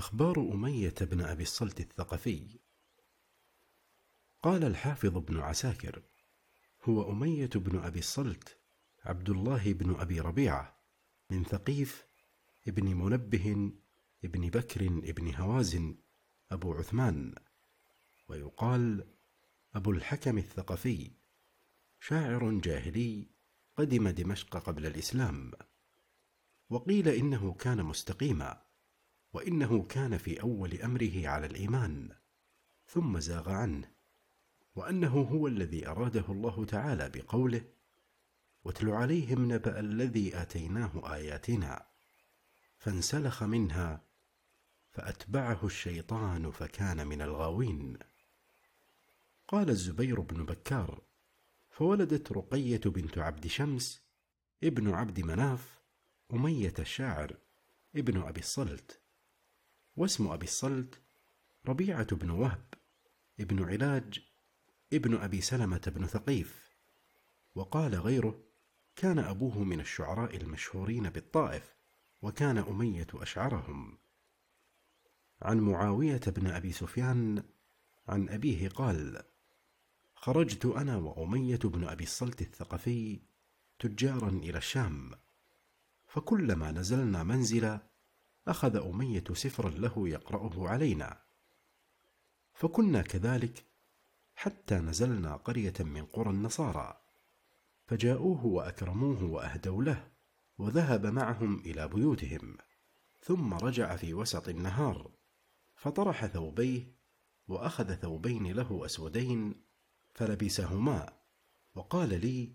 أخبار أمية بن أبي الصلت الثقفي. قال الحافظ ابن عساكر هو أمية بن أبي الصلت عبد الله بن أبي ربيعة من ثقيف ابن منبه ابن بكر ابن هوازن أبو عثمان ويقال أبو الحكم الثقفي شاعر جاهلي قدم دمشق قبل الإسلام وقيل إنه كان مستقيما. وإنه كان في أول أمره على الإيمان ثم زاغ عنه وأنه هو الذي أراده الله تعالى بقوله واتل عليهم نبأ الذي آتيناه آياتنا فانسلخ منها فأتبعه الشيطان فكان من الغاوين. قال الزبير بن بكار فولدت رقية بنت عبد شمس ابن عبد مناف أمية الشاعر ابن أبي الصلت واسم أبي الصلت ربيعة بن وهب ابن علاج ابن أبي سلمة بن ثقيف وقال غيره كان أبوه من الشعراء المشهورين بالطائف وكان أمية أشعرهم. عن معاوية بن أبي سفيان عن أبيه قال خرجت أنا وأمية بن أبي الصلت الثقفي تجارا إلى الشام فكلما نزلنا منزلا أخذ أمية سفرا له يقرأه علينا. فكنا كذلك حتى نزلنا قرية من قرى النصارى. فجاءوه وأكرموه وأهدوا له وذهب معهم إلى بيوتهم ثم رجع في وسط النهار فطرح ثوبيه وأخذ ثوبين له أسودين فلبسهما وقال لي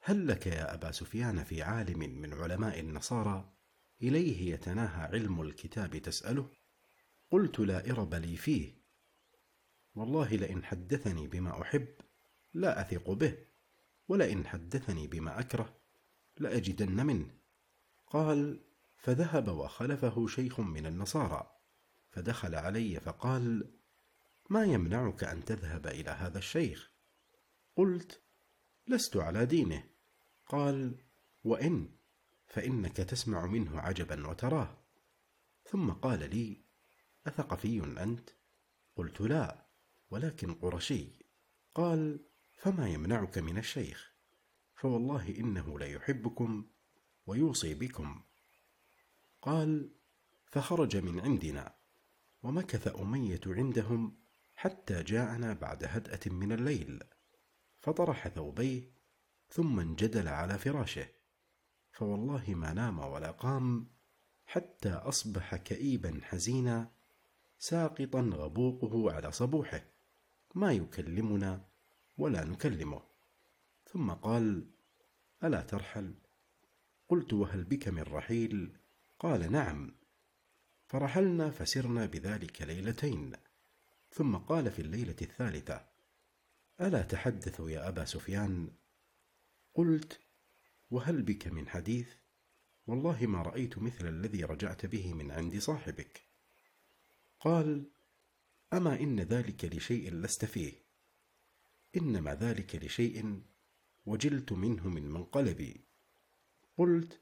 هل لك يا أبا سفيان في عالم من علماء النصارى؟ إليه يتناهى علم الكتاب تسأله قلت لا إرب لي فيه. والله لئن حدثني بما أحب لا أثق به ولئن حدثني بما أكره لأجدن منه. قال فذهب وخلفه شيخ من النصارى فدخل علي فقال ما يمنعك أن تذهب إلى هذا الشيخ؟ قلت لست على دينه. قال وإن؟ فإنك تسمع منه عجبا وتراه. ثم قال لي أثقفي أنت؟ قلت لا ولكن قرشي. قال فما يمنعك من الشيخ؟ فوالله إنه ليحبكم ويوصي بكم. قال فخرج من عندنا ومكث أمية عندهم حتى جاءنا بعد هدأة من الليل فطرح ثوبيه ثم انجدل على فراشه. فوالله ما نام ولا قام حتى أصبح كئيبا حزينا ساقطا غبوقه على صبوحه. ما يكلمنا ولا نكلمه. ثم قال ألا ترحل؟ قلت وهل بك من رحيل؟ قال نعم. فرحلنا فسرنا بذلك ليلتين. ثم قال في الليلة الثالثة ألا تحدث يا أبا سفيان؟ قلت وهل بك من حديث؟ والله ما رأيت مثل الذي رجعت به من عند صاحبك. قال أما إن ذلك لشيء لست فيه. إنما ذلك لشيء وجلت منه من منقلبي. قلت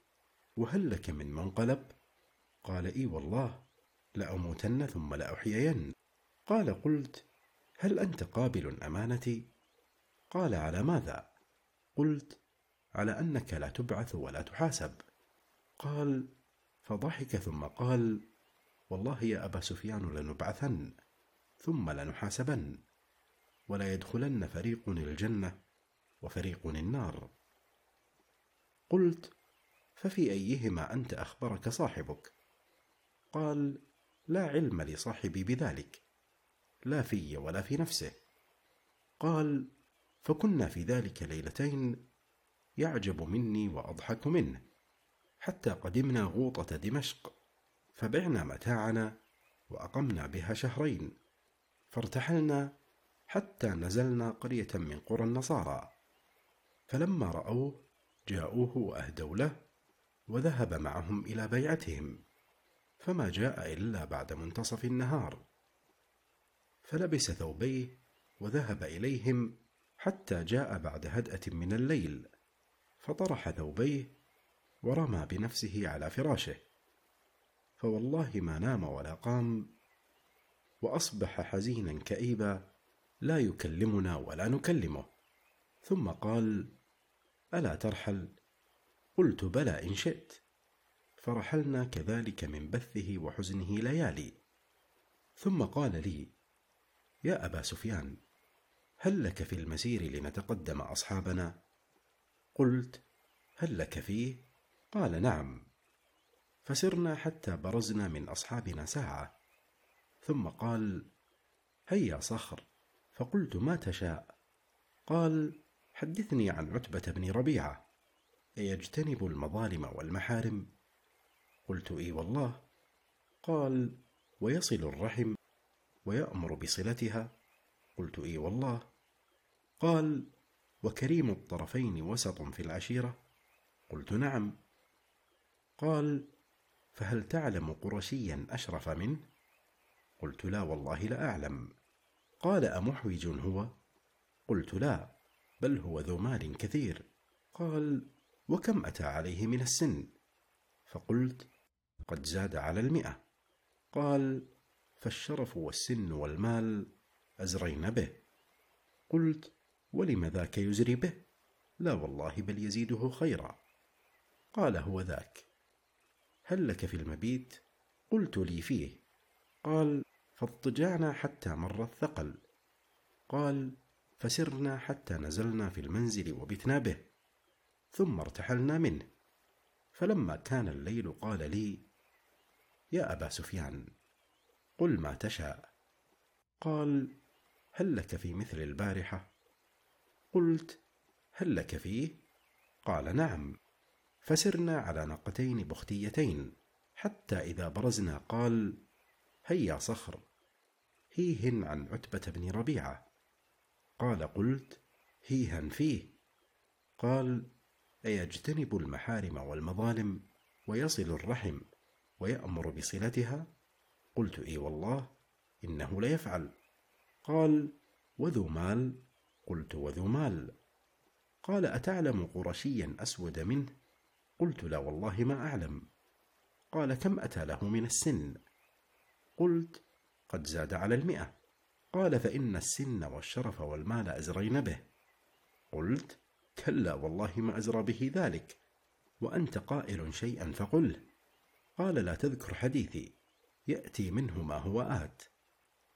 وهل لك من منقلب؟ قال إي والله لأموتن ثم لأحيين. قال قلت هل أنت قابل أمانتي؟ قال على ماذا؟ قلت على أنك لا تبعث ولا تحاسب. قال فضحك ثم قال والله يا أبا سفيان لنبعثن ثم لنحاسبن ولا يدخلن فريق الجنة وفريق النار. قلت ففي أيهما أنت أخبرك صاحبك؟ قال لا علم لصاحبي بذلك لا في ولا في نفسه. قال فكنا في ذلك ليلتين يعجب مني وأضحك منه. حتى قدمنا غوطة دمشق فبعنا متاعنا وأقمنا بها شهرين. فارتحلنا حتى نزلنا قرية من قرى النصارى. فلما رأوه جاءوه وأهدوا له وذهب معهم إلى بيعتهم. فما جاء إلا بعد منتصف النهار. فلبس ثوبيه وذهب إليهم حتى جاء بعد هدأة من الليل. فطرح ثوبيه ورمى بنفسه على فراشه. فوالله ما نام ولا قام وأصبح حزينا كئيبا لا يكلمنا ولا نكلمه. ثم قال ألا ترحل؟ قلت بلى إن شئت. فرحلنا كذلك من بثه وحزنه ليالي. ثم قال لي يا أبا سفيان هل لك في المسير لنتقدم أصحابنا؟ قلت هل لك فيه؟ قال نعم. فسرنا حتى برزنا من أصحابنا ساعة. ثم قال هيا صخر. فقلت ما تشاء؟ قال حدثني عن عتبة بن ربيعة. ايجتنب المظالم والمحارم. قلت إي والله. قال ويصل الرحم ويأمر بصلتها. قلت إي والله. قال وكريم الطرفين وسط في العشيرة؟ قلت نعم. قال فهل تعلم قرشيا أشرف منه؟ قلت لا والله لا أعلم. قال أمحوج هو؟ قلت لا بل هو ذو مال كثير. قال وكم أتى عليه من السن؟ فقلت قد زاد على المئة. قال فالشرف والسن والمال أزرين به. قلت ولم ذاك يزري به؟ لا والله بل يزيده خيرا. قال هو ذاك. هل لك في المبيت؟ قلت لي فيه. قال فاضطجعنا حتى مر الثقل. قال فسرنا حتى نزلنا في المنزل وبتنا به ثم ارتحلنا منه. فلما كان الليل قال لي يا أبا سفيان قل ما تشاء. قال هل لك في مثل البارحة؟ قلت هل لك فيه؟ قال نعم. فسرنا على ناقتين بختيتين حتى إذا برزنا قال هيا صخر. هيهن عن عتبة بن ربيعة. قال قلت هيها فيه. قال أيجتنب المحارم والمظالم ويصل الرحم ويأمر بصلتها؟ قلت إي والله إنه ليفعل قال وذو مال؟ قلت وذو مال. قال أتعلم قرشيا أسود منه؟ قلت لا والله ما أعلم. قال كم أتى له من السن؟ قلت قد زاد على المئة. قال فإن السن والشرف والمال أزرين به. قلت كلا والله ما أزرى به ذلك. وأنت قائل شيئا فقله قال لا تذكر حديثي يأتي منه ما هو آت.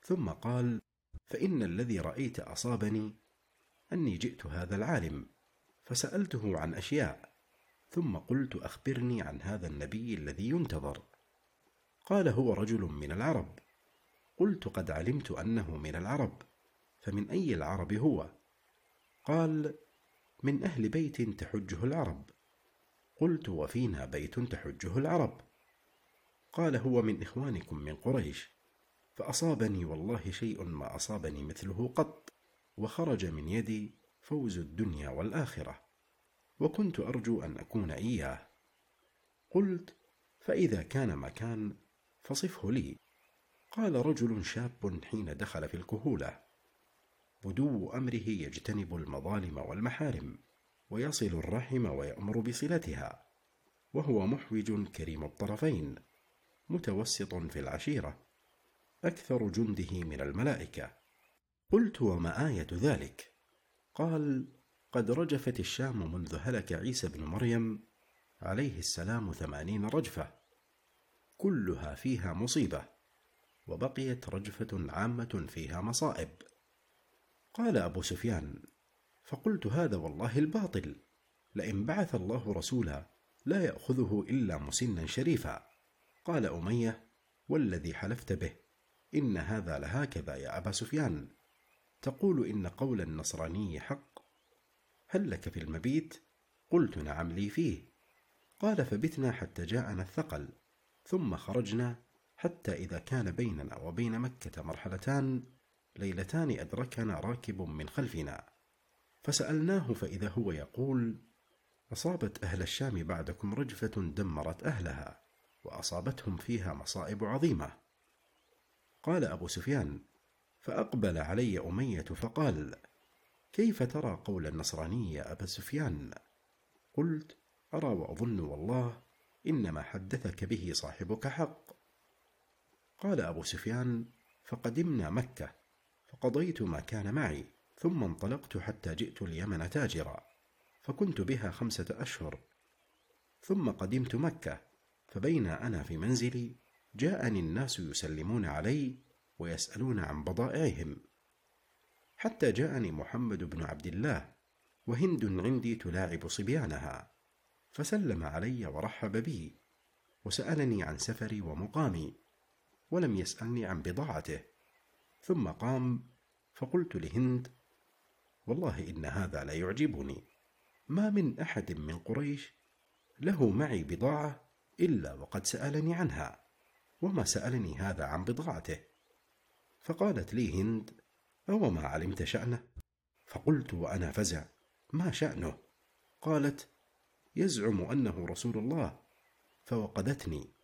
ثم قال فإن الذي رأيت أصابني أني جئت هذا العالم فسألته عن أشياء ثم قلت أخبرني عن هذا النبي الذي ينتظر. قال هو رجل من العرب. قلت قد علمت أنه من العرب فمن أي العرب هو؟ قال من أهل بيت تحجه العرب. قلت وفينا بيت تحجه العرب. قال هو من إخوانكم من قريش فأصابني والله شيء ما أصابني مثله قط. وخرج من يدي فوز الدنيا والآخرة وكنت أرجو أن أكون إياه. قلت فإذا كان ما كان فصفه لي. قال رجل شاب حين دخل في الكهولة بدو أمره يجتنب المظالم والمحارم ويصل الرحم ويأمر بصلتها وهو محوج كريم الطرفين متوسط في العشيرة أكثر جنده من الملائكة. قلت وما آية ذلك؟ قال قد رجفت الشام منذ هلك عيسى بن مريم عليه السلام ثمانين رجفة كلها فيها مصيبة وبقيت رجفة عامة فيها مصائب. قال أبو سفيان فقلت هذا والله الباطل لئن بعث الله رسولا لا يأخذه إلا مسنا شريفا. قال أمية والذي حلفت به إن هذا لهكذا يا أبا سفيان. تقول إن قول النصراني حق. هل لك في المبيت؟ قلت نعم لي فيه. قال فبتنا حتى جاءنا الثقل. ثم خرجنا حتى إذا كان بيننا وبين مكة مرحلتان ليلتان أدركنا راكب من خلفنا. فسألناه فإذا هو يقول أصابت أهل الشام بعدكم رجفة دمرت أهلها وأصابتهم فيها مصائب عظيمة. قال أبو سفيان فأقبل علي أمية فقال كيف ترى قول النصراني يا أبا سفيان؟ قلت أرى وأظن والله إنما حدثك به صاحبك حق. قال أبو سفيان فقدمنا مكة فقضيت ما كان معي ثم انطلقت حتى جئت اليمن تاجرا فكنت بها خمسة أشهر ثم قدمت مكة فبين أنا في منزلي جاءني الناس يسلمون علي ويسألون عن بضائعهم. حتى جاءني محمد بن عبد الله وهند عندي تلاعب صبيانها فسلم علي ورحب بي وسألني عن سفري ومقامي ولم يسألني عن بضاعته. ثم قام فقلت لهند والله إن هذا لا يعجبني. ما من أحد من قريش له معي بضاعة إلا وقد سألني عنها وما سألني هذا عن بضاعته. فقالت لي هند أو ما علمت شأنه. فقلت وأنا فزع ما شأنه؟ قالت يزعم أنه رسول الله. فوقدتني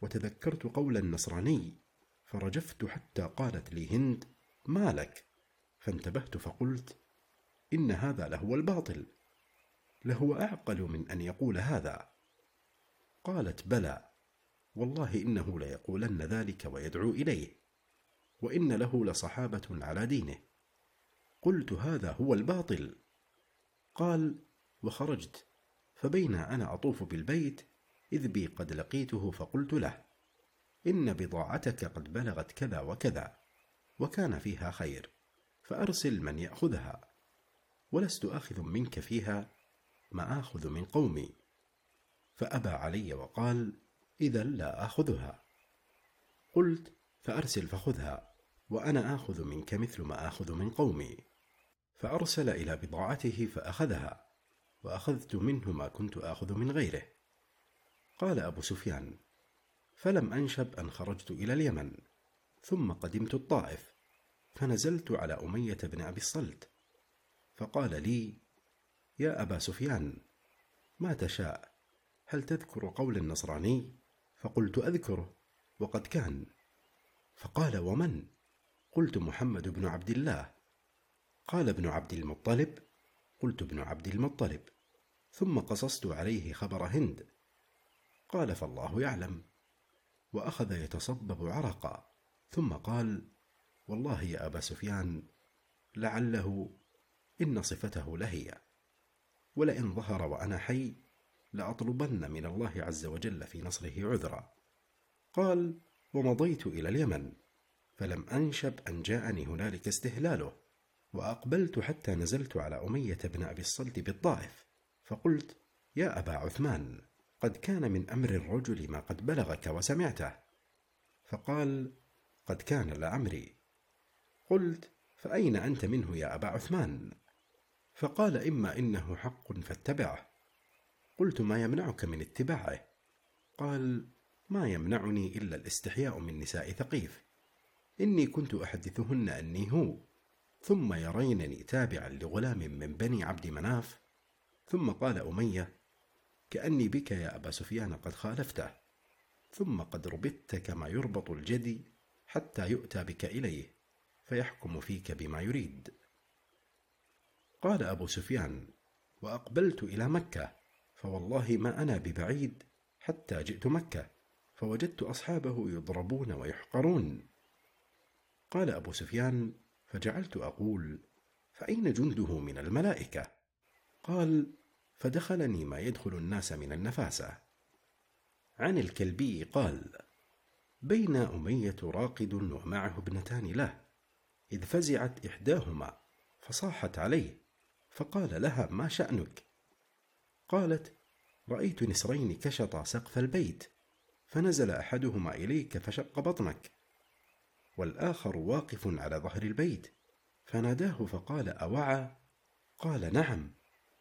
وتذكرت قول النصراني فرجفت حتى قالت لي هند ما لك فانتبهت فقلت إن هذا لهو الباطل لهو أعقل من أن يقول هذا. قالت بلى والله إنه ليقولن ذلك ويدعو إليه. وإن له لصحابة على دينه. قلت هذا هو الباطل. قال وخرجت فبين أنا أطوف بالبيت إذ بي قد لقيته فقلت له إن بضاعتك قد بلغت كذا وكذا وكان فيها خير فأرسل من يأخذها. ولست آخذ منك فيها ما آخذ من قومي. فأبى علي وقال إذا لا آخذها. قلت فأرسل فخذها. وأنا آخذ منك مثل ما آخذ من قومي. فأرسل إلى بضاعته فأخذها وأخذت منه ما كنت آخذ من غيره. قال أبو سفيان فلم أنشب أن خرجت إلى اليمن ثم قدمت الطائف فنزلت على أمية بن أبي الصلت. فقال لي يا أبا سفيان ما تشاء هل تذكر قول النصراني؟ فقلت أذكره وقد كان. فقال ومن؟ قلت محمد بن عبد الله. قال ابن عبد المطلب قلت ابن عبد المطلب. ثم قصصت عليه خبر هند. قال فالله يعلم. وأخذ يتصبب عرقا. ثم قال والله يا أبا سفيان لعله إن صفته لهي. ولئن ظهر وأنا حي لأطلبن من الله عز وجل في نصره عذرا. قال ومضيت إلى اليمن. فلم أنشب أن جاءني هنالك استهلاله وأقبلت حتى نزلت على أمية بن أبي الصلت بالطائف فقلت يا أبا عثمان قد كان من أمر الرجل ما قد بلغك وسمعته. فقال قد كان لعمري قلت فأين أنت منه يا أبا عثمان؟ فقال إما إنه حق فاتبعه. قلت ما يمنعك من اتباعه؟ قال ما يمنعني إلا الاستحياء من نساء ثقيف. إني كنت أحدثهن أني هو ثم يرينني تابعا لغلام من بني عبد مناف ثم قال أمية كأني بك يا أبا سفيان قد خالفته ثم قد ربطت كما يربط الجدي حتى يؤتى بك إليه فيحكم فيك بما يريد. قال أبو سفيان وأقبلت إلى مكة فوالله ما أنا ببعيد حتى جئت مكة فوجدت أصحابه يضربون ويحقرون. قال أبو سفيان فجعلت أقول فأين جنده من الملائكة؟ قال فدخلني ما يدخل الناس من النفاسة. عن الكلبي قال بين أمية راقد ومعه ابنتان له إذ فزعت إحداهما فصاحت عليه فقال لها ما شأنك؟ قالت رأيت نسرين كشطا سقف البيت فنزل أحدهما إليك فشق بطنك. والآخر واقف على ظهر البيت. فناداه فقال أوعى؟ قال نعم.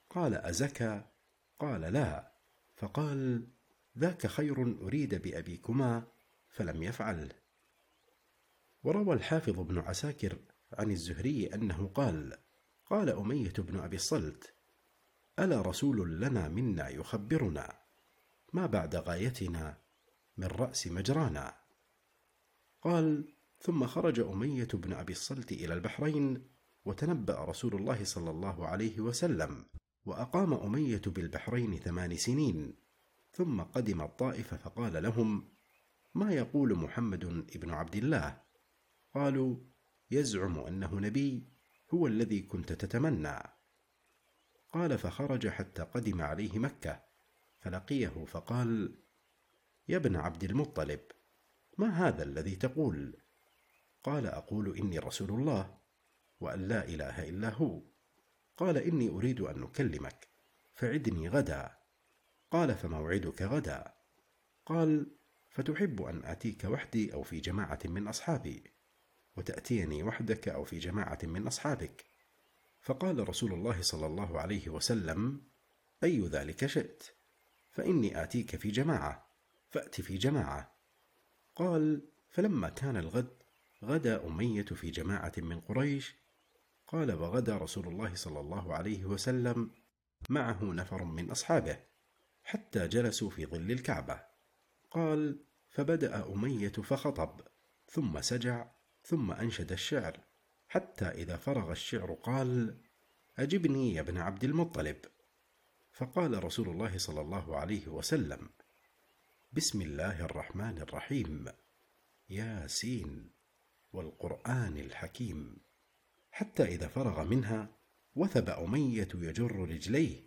قال أزكى؟ قال لا. فقال ذاك خير أريد بأبيكما فلم يفعل. وروى الحافظ ابن عساكر عن الزهري أنه قال قال أمية بن أبي الصلت ألا رسول لنا منا يخبرنا ما بعد غايتنا من رأس مجرانا؟ قال ثم خرج أمية بن أبي الصلت إلى البحرين وتنبأ رسول الله صلى الله عليه وسلم وأقام أمية بالبحرين ثمان سنين ثم قدم الطائف فقال لهم ما يقول محمد ابن عبد الله؟ قالوا يزعم أنه نبي هو الذي كنت تتمنى. قال فخرج حتى قدم عليه مكة فلقيه فقال يا ابن عبد المطلب ما هذا الذي تقول؟ قال أقول إني رسول الله وأن لا إله إلا هو. قال إني أريد أن أكلمك فعدني غدا. قال فموعدك غدا. قال فتحب أن آتيك وحدي أو في جماعة من أصحابي وتأتيني وحدك أو في جماعة من أصحابك. فقال رسول الله صلى الله عليه وسلم أي ذلك شئت؟ فإني آتيك في جماعة فأت في جماعة. قال فلما كان الغد غدا أمية في جماعة من قريش. قال وغدا رسول الله صلى الله عليه وسلم معه نفر من أصحابه حتى جلسوا في ظل الكعبة. قال فبدأ أمية فخطب ثم سجع ثم أنشد الشعر حتى إذا فرغ الشعر قال أجبني يا ابن عبد المطلب. فقال رسول الله صلى الله عليه وسلم بسم الله الرحمن الرحيم ياسين. والقرآن الحكيم حتى إذا فرغ منها وثب أمية يجر رجليه.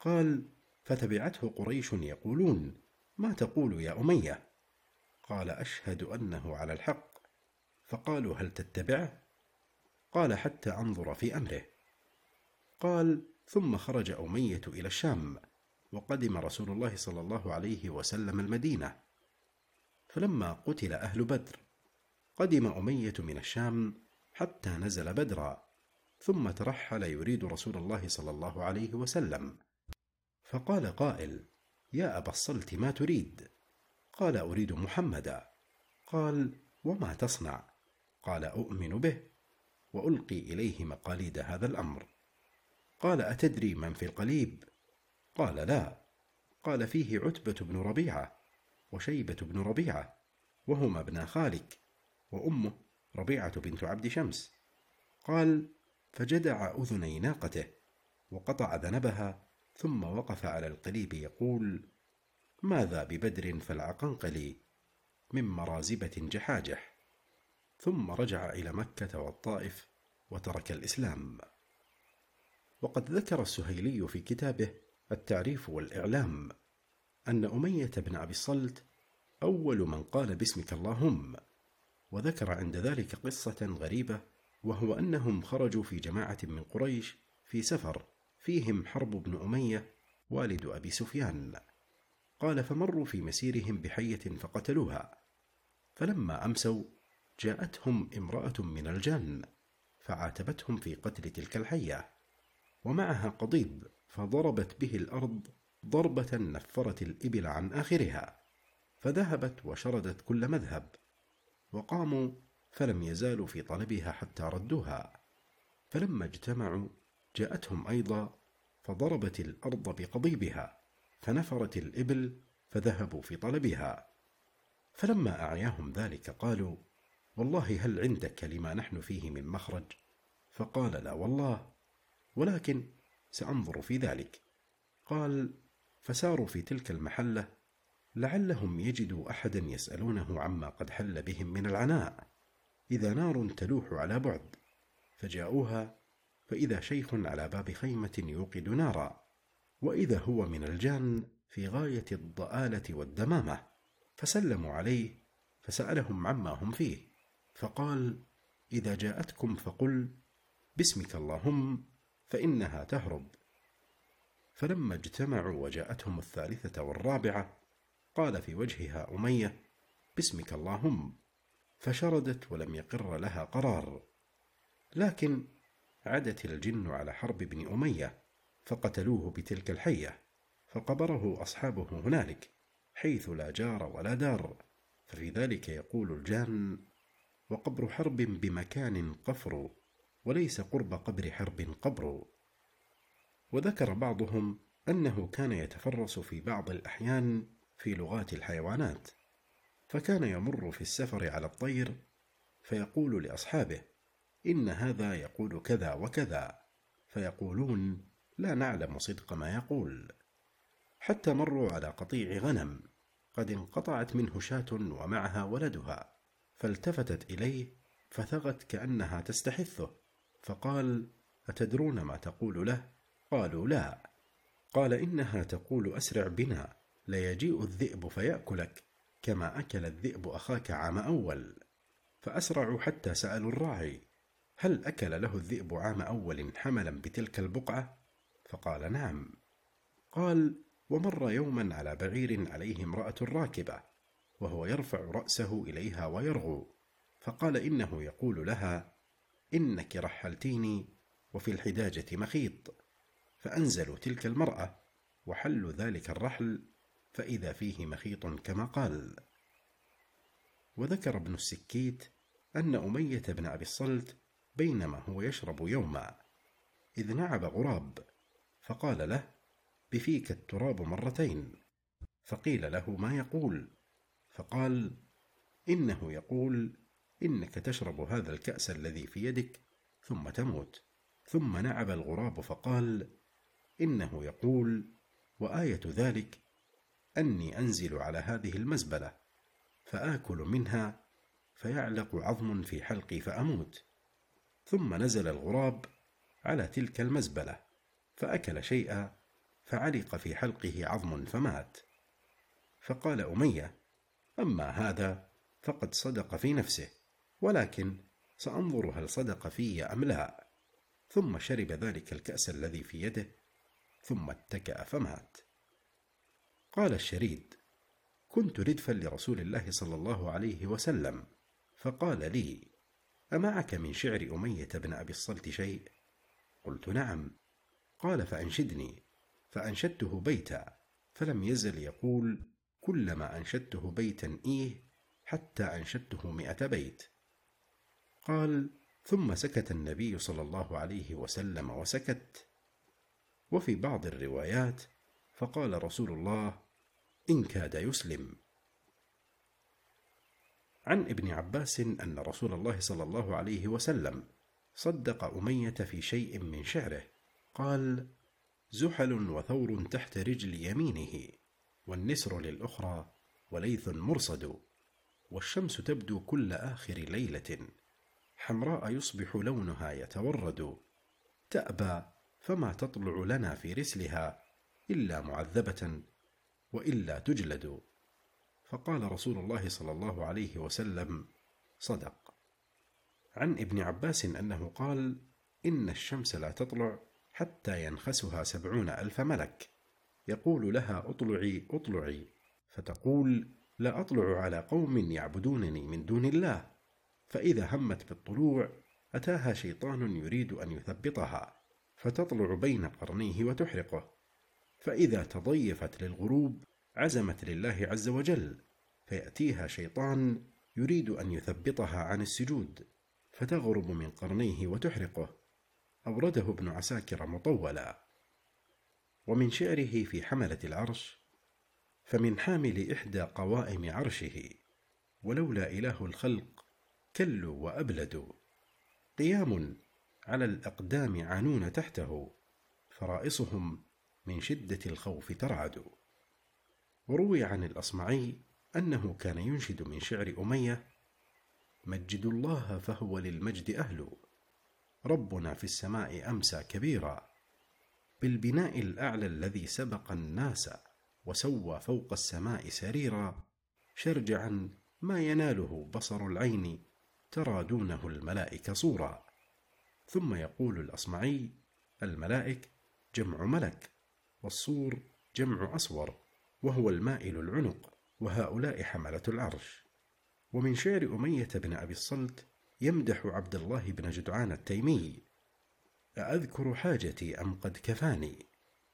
قال فتبعته قريش يقولون ما تقول يا أمية؟ قال أشهد أنه على الحق. فقالوا هل تتبعه؟ قال حتى أنظر في أمره. قال ثم خرج أمية إلى الشام وقدم رسول الله صلى الله عليه وسلم المدينة. فلما قتل أهل بدر قدم أمية من الشام حتى نزل بدرا ثم ترحل يريد رسول الله صلى الله عليه وسلم. فقال قائل يا أبا الصلت ما تريد؟ قال أريد محمدا. قال وما تصنع؟ قال أؤمن به وألقي إليه مقاليد هذا الأمر. قال أتدري من في القليب؟ قال لا. قال فيه عتبة بن ربيعة وشيبة بن ربيعة وهما ابنا خالك. وأمه ربيعة بنت عبد شمس. قال فجدع أذني ناقته وقطع ذنبها ثم وقف على القليب يقول ماذا ببدر فالعقنقلي من مرازبة جحاجح؟ ثم رجع إلى مكة والطائف وترك الإسلام. وقد ذكر السهيلي في كتابه التعريف والإعلام أن أمية بن أبي الصلت أول من قال باسمك اللهم وذكر عند ذلك قصة غريبة وهو أنهم خرجوا في جماعة من قريش في سفر فيهم حرب بن أمية والد أبي سفيان. قال فمروا في مسيرهم بحية فقتلوها. فلما أمسوا جاءتهم امرأة من الجن فعاتبتهم في قتل تلك الحية ومعها قضيب فضربت به الأرض ضربة نفرت الإبل عن آخرها فذهبت وشردت كل مذهب. وقاموا فلم يزالوا في طلبها حتى ردوها. فلما اجتمعوا جاءتهم أيضا فضربت الأرض بقضيبها فنفرت الإبل فذهبوا في طلبها. فلما أعياهم ذلك قالوا والله هل عندك لما نحن فيه من مخرج؟ فقال لا والله ولكن سأنظر في ذلك. قال فساروا في تلك المحلة لعلهم يجدوا أحدا يسألونه عما قد حل بهم من العناء. إذا نار تلوح على بعد فجاءوها فإذا شيخ على باب خيمة يوقد نارا. وإذا هو من الجان في غاية الضآلة والدمامة. فسلموا عليه فسألهم عما هم فيه. فقال إذا جاءتكم فقل باسمك اللهم فإنها تهرب. فلما اجتمعوا وجاءتهم الثالثة والرابعة قال في وجهها أمية باسمك اللهم. فشردت ولم يقر لها قرار. لكن عدت الجن على حرب بن أمية فقتلوه بتلك الحية فقبره أصحابه هنالك حيث لا جار ولا دار. ففي ذلك يقول الجان وقبر حرب بمكان قفر وليس قرب قبر حرب قبر. وذكر بعضهم أنه كان يتفرس في بعض الأحيان في لغات الحيوانات فكان يمر في السفر على الطير فيقول لأصحابه إن هذا يقول كذا وكذا. فيقولون لا نعلم صدق ما يقول. حتى مروا على قطيع غنم قد انقطعت منه شاة ومعها ولدها فالتفتت إليه فثغت كأنها تستحثه فقال أتدرون ما تقول له؟ قالوا لا. قال إنها تقول أسرع بنا. ليجيء الذئب فيأكلك كما أكل الذئب أخاك عام أول. فأسرعوا حتى سألوا الراعي هل أكل له الذئب عام أول حملا بتلك البقعة؟ فقال نعم. قال ومر يوما على بعير عليه امرأة راكبة وهو يرفع رأسه إليها ويرغو. فقال إنه يقول لها إنك رحلتيني وفي الحداجة مخيط. فأنزلوا تلك المرأة وحلوا ذلك الرحل فإذا فيه مخيط كما قال. وذكر ابن السكيت أن أمية بن أبي الصلت بينما هو يشرب يوما إذ نعب غراب فقال له بفيك التراب مرتين. فقيل له ما يقول فقال إنه يقول إنك تشرب هذا الكأس الذي في يدك ثم تموت. ثم نعب الغراب فقال إنه يقول وآية ذلك أني أنزل على هذه المزبلة فآكل منها فيعلق عظم في حلقي فأموت. ثم نزل الغراب على تلك المزبلة فأكل شيئا فعلق في حلقه عظم فمات. فقال أمية أما هذا فقد صدق في نفسه ولكن سأنظر هل صدق في أم لا. ثم شرب ذلك الكأس الذي في يده ثم اتكأ فمات. قال الشريد كنت ردفا لرسول الله صلى الله عليه وسلم فقال لي أمعك من شعر أمية بن أبي الصلت شيء؟ قلت نعم. قال فأنشدني. فأنشدته بيتا فلم يزل يقول كلما أنشدته بيتا إيه حتى أنشدته مئة بيت. قال ثم سكت النبي صلى الله عليه وسلم وسكت. وفي بعض الروايات فقال رسول الله إن كاد يسلم. عن ابن عباس أن رسول الله صلى الله عليه وسلم صدق أمية في شيء من شعره قال زحل وثور تحت رجل يمينه والنسر للأخرى وليث مرصد والشمس تبدو كل آخر ليلة حمراء يصبح لونها يتورد تأبى فما تطلع لنا في رسلها إلا معذبة. وإلا تجلد. فقال رسول الله صلى الله عليه وسلم صدق. عن ابن عباس أنه قال إن الشمس لا تطلع حتى ينخسها سبعون ألف ملك. يقول لها أطلعي أطلعي. فتقول لا أطلع على قوم يعبدونني من دون الله. فإذا همت بالطلوع أتاها شيطان يريد أن يثبطها. فتطلع بين قرنيه وتحرقه. فإذا تضيفت للغروب عزمت لله عز وجل فيأتيها شيطان يريد أن يثبطها عن السجود فتغرب من قرنيه وتحرقه. أورده ابن عساكر مطولا. ومن شعره في حملة العرش فمن حامل إحدى قوائم عرشه ولولا إله الخلق كلوا وأبلدوا. قيام على الأقدام عانون تحته فرائصهم من شدة الخوف ترعد. وروي عن الأصمعي أنه كان ينشد من شعر أمية مجد الله فهو للمجد أهل. ربنا في السماء أمسى كبيرا. بالبناء الأعلى الذي سبق الناس وسوى فوق السماء سريرا. شرجعا ما يناله بصر العين ترى دونه الملائكة صورا. ثم يقول الأصمعي الملائك جمع ملك. والصور جمع أصور وهو المائل العنق وهؤلاء حملة العرش. ومن شعر أمية بن أبي الصلت يمدح عبد الله بن جدعان التيمي أأذكر حاجتي أم قد كفاني؟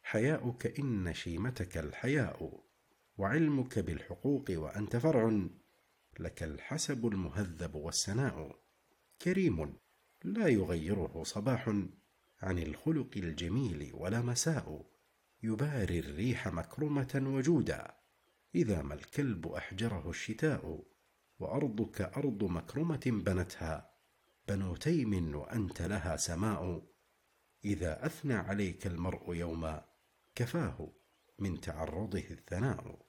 حياؤك إن شيمتك الحياء وعلمك بالحقوق وأنت فرع لك الحسب المهذب والسناء كريم لا يغيره صباح عن الخلق الجميل ولا مساء. يباري الريح مكرمة وجودا إذا ما الكلب أحجره الشتاء وأرضك أرض مكرمة بنتها بنو تيم وأنت لها سماء. إذا أثنى عليك المرء يوما كفاه من تعرضه الثناء.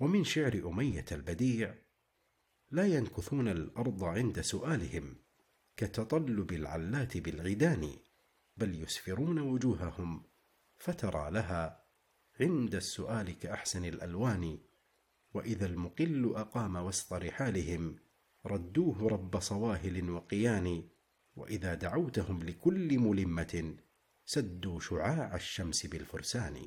ومن شعر أمية البديع لا ينكثون الأرض عند سؤالهم كتطلب العلات بالعيدان بل يسفرون وجوههم. فترى لها عند السؤال كأحسن الألوان وإذا المقل أقام وسط رحالهم ردوه رب صواهل وقيان وإذا دعوتهم لكل ملمة سدوا شعاع الشمس بالفرسان.